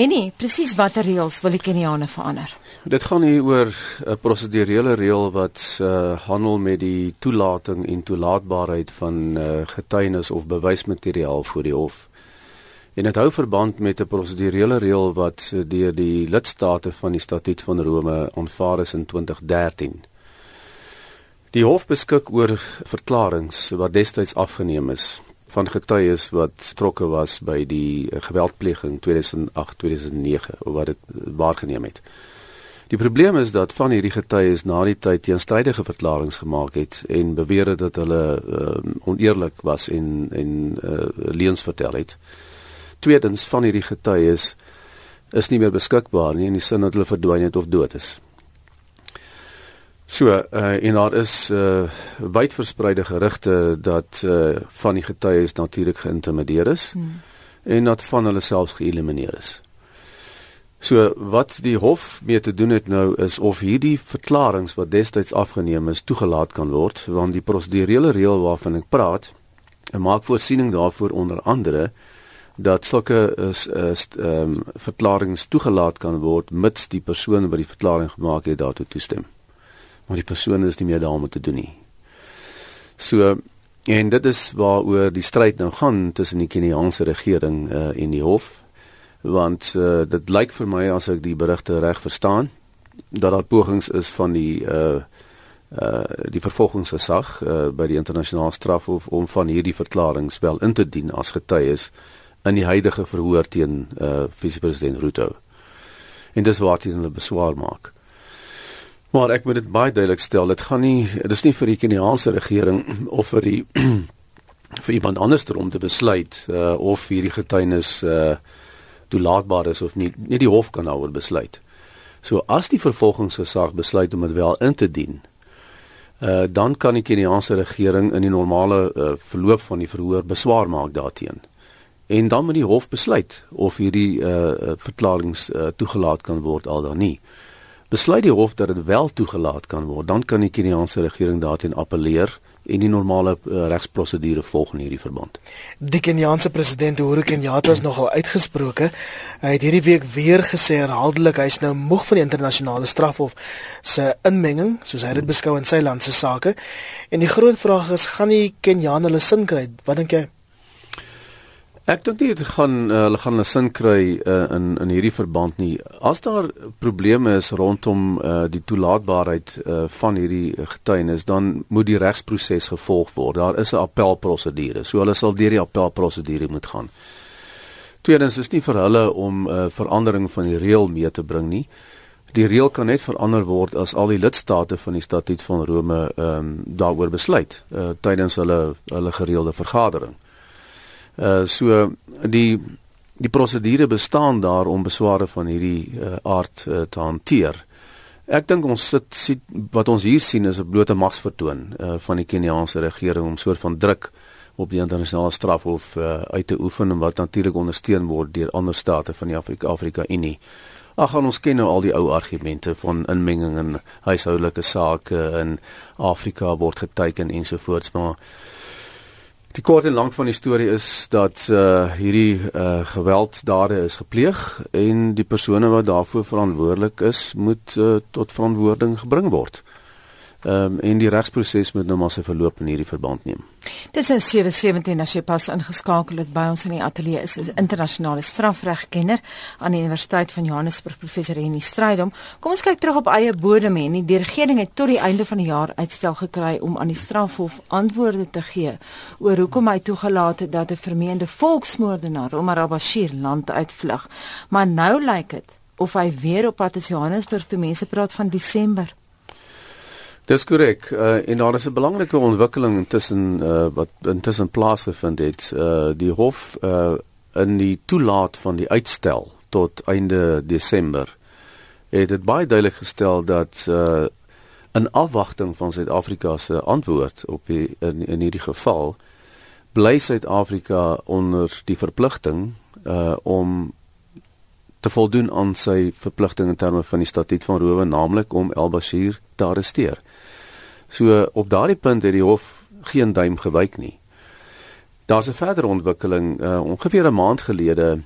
Henny, presies watter reëls wil die Keniane verander? Dit gaan hier oor 'n prosedurele reël wat uh, handel met die toelating en toelaatbaarheid van uh, getuienis of bewysmateriaal voor die hof. En dit hou verband met 'n prosedurele reël wat deur die lidstate van die Statuut van Rome aanvaar is in 2013. Die hof beskik oor verklaringe wat destyds afgeneem is van getuies wat betrokke was by die geweldpleging 2008-2009 of wat dit waargeneem het. Die probleem is dat van hierdie getuies na die tyd teenstrydige verklaringe gemaak het en beweer het dat hulle uh, oneerlik was en en uh, leuns vertel het. Tweedens van hierdie getuies is nie meer beskikbaar nie in die sin dat hulle verdwyn het of dood is. So, uh, en daar is uh wyd verspreide gerugte dat uh van die getuies natuurlik geïntimideer is hmm. en dat van hulle selfs geëlimineer is. So wat die hof mee te doen het nou is of hierdie verklaringe wat destyds afgeneem is toegelaat kan word want die prosedurele reël waarvan ek praat maak voorsiening daarvoor onder andere dat sulke is is ehm um, verklaringe toegelaat kan word mits die persoon wat die verklaring gemaak het daartoe toestem maar die persoon is nie meer daar om te doen nie. So en dit is waaroor die stryd nou gaan tussen die Keniaanse regering uh, en die hof want uh, dit lyk vir my as ek die berigte reg verstaan dat daar pogings is van die uh uh die vervolgingsgesag uh, by die internasionale strafhof om van hierdie verklaringe wel in te dien as getuies in die huidige verhoor teen uh vice-president Ruto. En dis waar dit hulle beswaar maak. Maar ek moet dit baie duidelik stel, dit gaan nie dis nie vir die Keniaanse regering of vir die vir iemand anders om te besluit uh, of hierdie getuienis uh toelaatbaar is of nie. Nie die hof kan daaroor besluit. So as die vervolgingsgesag besluit om dit wel in te dien, uh dan kan die Keniaanse regering in die normale uh, verloop van die verhoor beswaar maak daarteenoor. En dan moet die hof besluit of hierdie uh verklaringe uh, toegelaat kan word al dan nie besluit die hof dat dit wel toegelaat kan word, dan kan die Keniaanse regering daarteen appeleer en die normale uh, regsprosedure volg in hierdie verband. Die Keniaanse president Uhuru Kenyatta is nogal uitgesproke. Hy het hierdie week weer gesê herhaaldelik hy's nou moeg van die internasionale strafhof se inmenging, soos hy dit beskou in sy land se sake. En die groot vraag is, gaan die Keniane hulle sin kry? Wat dink jy? Ek dink nie dit gaan uh, hulle gaan 'n sin kry uh, in in hierdie verband nie. As daar probleme is rondom uh, die toelaatbaarheid uh, van hierdie getuienis, dan moet die regsproses gevolg word. Daar is 'n appelprosedure. So hulle sal deur die appelprosedure moet gaan. Tweedens is nie vir hulle om 'n uh, verandering van die reël mee te bring nie. Die reël kan net verander word as al die lidstate van die statuut van Rome ehm um, daaroor besluit uh, tydens hulle hulle gereelde vergadering. Uh so die die prosedure bestaan daar om besware van hierdie uh, aard uh, te hanteer. Ek dink ons sit, sit wat ons hier sien is 'n blote magsvertoon uh, van die Keniaanse regering om soort van druk op die internasionale strafhof uh, uit te oefen en wat natuurlik ondersteun word deur ander state van die Afrika Afrika Unie. Ag ons ken nou al die ou argumente van inmenging in huishoudelike sake in Afrika word geteken ensovoorts maar Die kort en lank van die storie is dat uh hierdie uh gewelddade is gepleeg en die persone wat daarvoor verantwoordelik is, moet uh, tot verantwoording gebring word. Ehm um, en die regsproses moet nou maar sy verloop in hierdie verband neem. Dis nou 717 as jy pas ingeskakel het by ons in die ateljee is 'n internasionale strafregkenner aan die Universiteit van Johannesburg professor Henny Strydom. Kom ons kyk terug op eie bodem en die regering het tot die einde van die jaar uitstel gekry om aan die strafhof antwoorde te gee oor hoekom hy toegelaat het dat 'n vermeende volksmoordenaar Omar al-Bashir land uitvlug. Maar nou lyk dit of hy weer op pad is Johannesburg toe mense praat van Desember Dis korrek. Uh, en daar is 'n belangrike ontwikkeling intussen uh, wat intussen plaasgevind het. Uh, die hof uh, in die toelaat van die uitstel tot einde Desember het dit baie duidelik gestel dat uh, in afwagting van Suid-Afrika se antwoord op die, in in hierdie geval bly Suid-Afrika onder die verpligting uh, om te voldoen aan sy verpligting in terme van die statuut van Rome naamlik om El Bashir te arresteer. So op daardie punt het die hof geen duim gewyk nie. Daar's 'n verdere ontwikkeling uh, ongeveer 'n maand gelede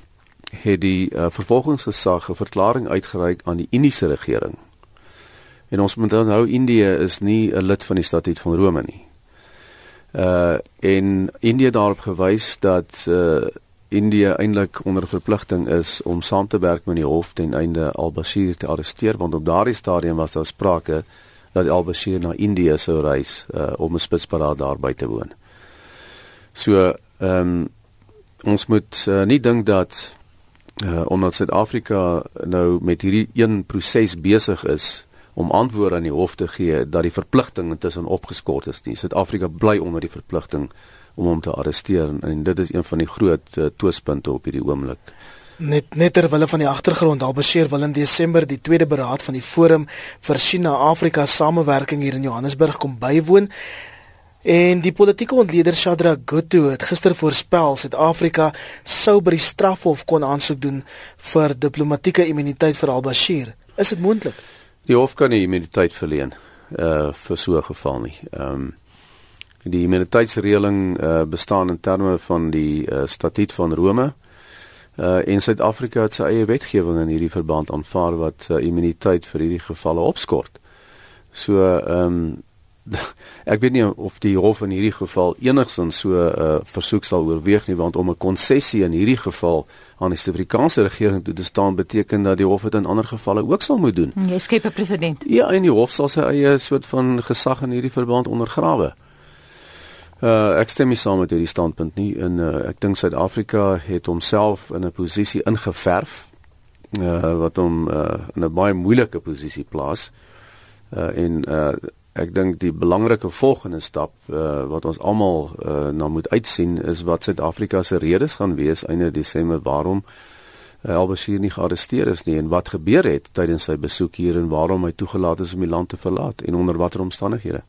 het die uh, vervolgingsgesag 'n verklaring uitgereik aan die Indiese regering. En ons moet onthou Indië is nie 'n lid van die Statuut van Rome nie. Uh en Indië daarop gewys dat uh Indië eintlik onder verpligting is om saam te werk met die hof ten einde al-Bashir te arresteer want op daardie stadium was daar sprake dat al-Bashir na Indië sou reis uh, om 'n spitsparade daarby te woon. So, ehm um, ons moet uh, nie dink dat uh, omdat Suid-Afrika nou met hierdie een proses besig is om antwoorde aan die hof te gee dat die verpligting intussen opgeskort is. Suid-Afrika bly onder die verpligting om hom te arresteer en, dit is een van die groot uh, twispunte op hierdie oomblik. Net net terwyl van die agtergrond Albasheer wil in Desember die tweede beraad van die Forum vir China-Afrika Samewerking hier in Johannesburg kom bywoon. En die politieke ontleder Shadra Guttu het gister voorspel Suid-Afrika sou by die strafhof kon aansoek doen vir diplomatieke immuniteit vir Albasheer. Is dit moontlik? Die hof kan nie immuniteit verleen uh vir so 'n geval nie. Ehm um, Die immuniteitsreëling uh, bestaan in terme van die uh, statuut van Rome. Uh, en Suid-Afrika het sy eie wetgewing in hierdie verband aanvaar wat uh, immuniteit vir hierdie gevalle opskort. So ehm um, ek weet nie of die hof in hierdie geval enigsins so 'n uh, versoek sal oorweeg nie want om 'n konsessie in hierdie geval aan die Suid-Afrikaanse regering toe te staan beteken dat die hof dit in ander gevalle ook sal moet doen. Jy skep 'n president. Ja, en die hof sal sy eie soort van gesag in hierdie verband ondergrawe. Uh ek stem nie saam met hierdie standpunt nie. In uh ek dink Suid-Afrika het homself in 'n posisie ingeverf uh wat hom uh in 'n baie moeilike posisie plaas. Uh en uh ek dink die belangrike volgende stap uh wat ons almal uh na moet uitsien is wat Suid-Afrika se redes gaan wees einde Desember waarom uh, Al-Bashir nie gearresteer is nie en wat gebeur het tydens sy besoek hier en waarom hy toegelaat is om die land te verlaat en onder watter omstandighede.